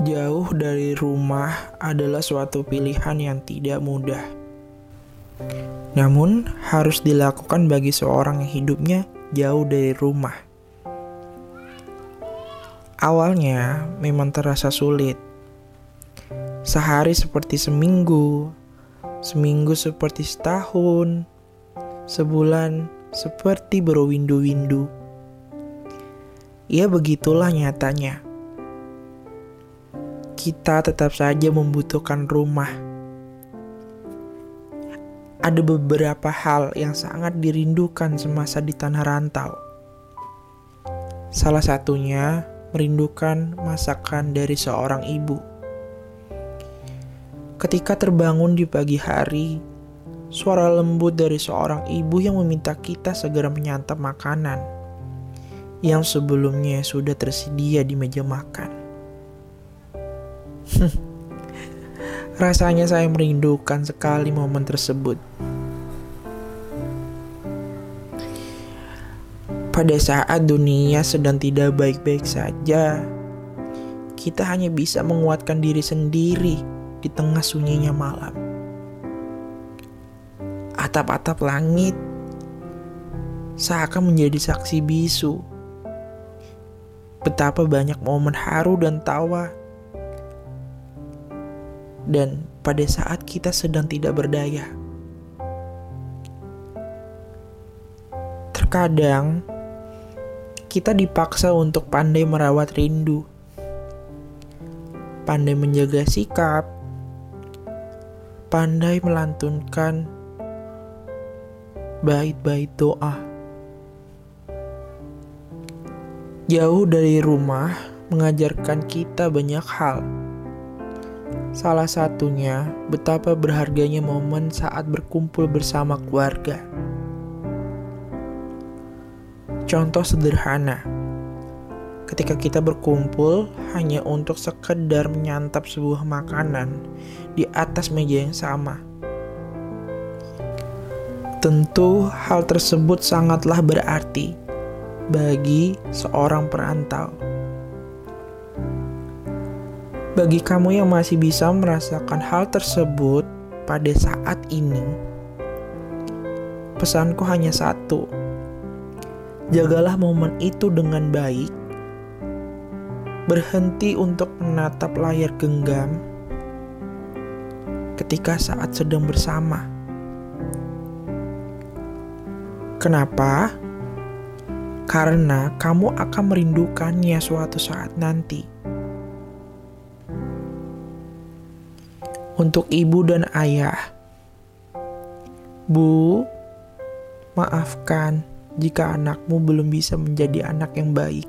Jauh dari rumah adalah suatu pilihan yang tidak mudah. Namun, harus dilakukan bagi seorang yang hidupnya jauh dari rumah. Awalnya memang terasa sulit. Sehari seperti seminggu, seminggu seperti setahun, sebulan seperti berwindu-windu. Ya begitulah nyatanya kita tetap saja membutuhkan rumah. Ada beberapa hal yang sangat dirindukan semasa di tanah rantau. Salah satunya merindukan masakan dari seorang ibu. Ketika terbangun di pagi hari, suara lembut dari seorang ibu yang meminta kita segera menyantap makanan yang sebelumnya sudah tersedia di meja makan. Rasanya saya merindukan sekali momen tersebut. Pada saat dunia sedang tidak baik-baik saja, kita hanya bisa menguatkan diri sendiri di tengah sunyinya malam. Atap-atap langit seakan menjadi saksi bisu. Betapa banyak momen haru dan tawa dan pada saat kita sedang tidak berdaya. Terkadang kita dipaksa untuk pandai merawat rindu, pandai menjaga sikap, pandai melantunkan bait-bait doa. Jauh dari rumah mengajarkan kita banyak hal Salah satunya, betapa berharganya momen saat berkumpul bersama keluarga. Contoh sederhana, ketika kita berkumpul hanya untuk sekedar menyantap sebuah makanan di atas meja yang sama. Tentu hal tersebut sangatlah berarti bagi seorang perantau. Bagi kamu yang masih bisa merasakan hal tersebut pada saat ini, pesanku hanya satu: jagalah momen itu dengan baik. Berhenti untuk menatap layar genggam ketika saat sedang bersama. Kenapa? Karena kamu akan merindukannya suatu saat nanti. Untuk ibu dan ayah. Bu, maafkan jika anakmu belum bisa menjadi anak yang baik.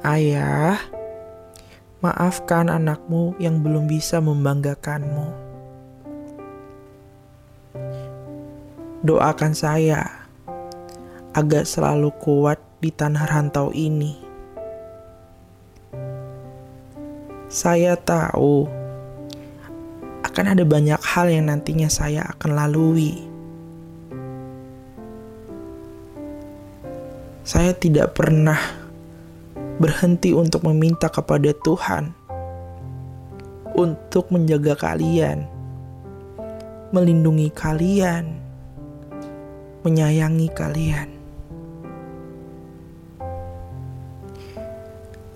Ayah, maafkan anakmu yang belum bisa membanggakanmu. Doakan saya agar selalu kuat di tanah rantau ini. Saya tahu akan ada banyak hal yang nantinya saya akan lalui. Saya tidak pernah berhenti untuk meminta kepada Tuhan untuk menjaga kalian, melindungi kalian, menyayangi kalian.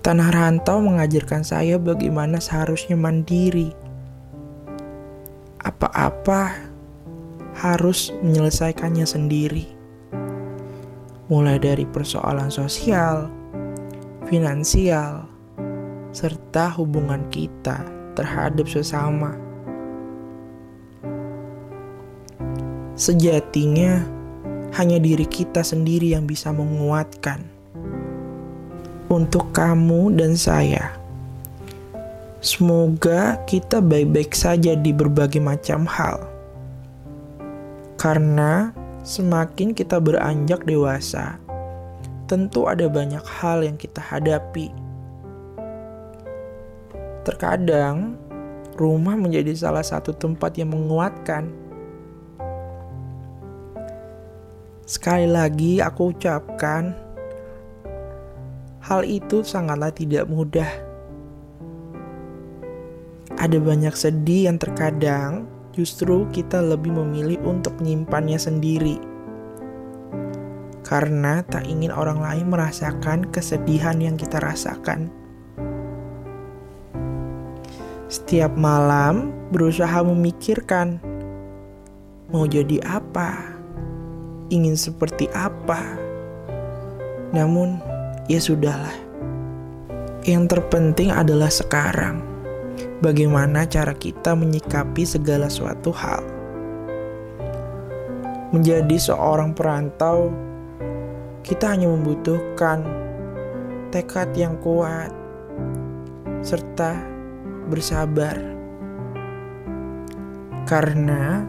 Tanah rantau mengajarkan saya bagaimana seharusnya mandiri apa-apa harus menyelesaikannya sendiri. Mulai dari persoalan sosial, finansial, serta hubungan kita terhadap sesama. Sejatinya, hanya diri kita sendiri yang bisa menguatkan. Untuk kamu dan saya Semoga kita baik-baik saja di berbagai macam hal. Karena semakin kita beranjak dewasa, tentu ada banyak hal yang kita hadapi. Terkadang, rumah menjadi salah satu tempat yang menguatkan. Sekali lagi, aku ucapkan hal itu sangatlah tidak mudah ada banyak sedih yang terkadang justru kita lebih memilih untuk menyimpannya sendiri. Karena tak ingin orang lain merasakan kesedihan yang kita rasakan. Setiap malam berusaha memikirkan mau jadi apa, ingin seperti apa. Namun, ya sudahlah. Yang terpenting adalah sekarang bagaimana cara kita menyikapi segala suatu hal. Menjadi seorang perantau, kita hanya membutuhkan tekad yang kuat serta bersabar. Karena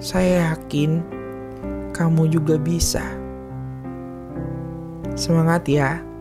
saya yakin kamu juga bisa. Semangat ya!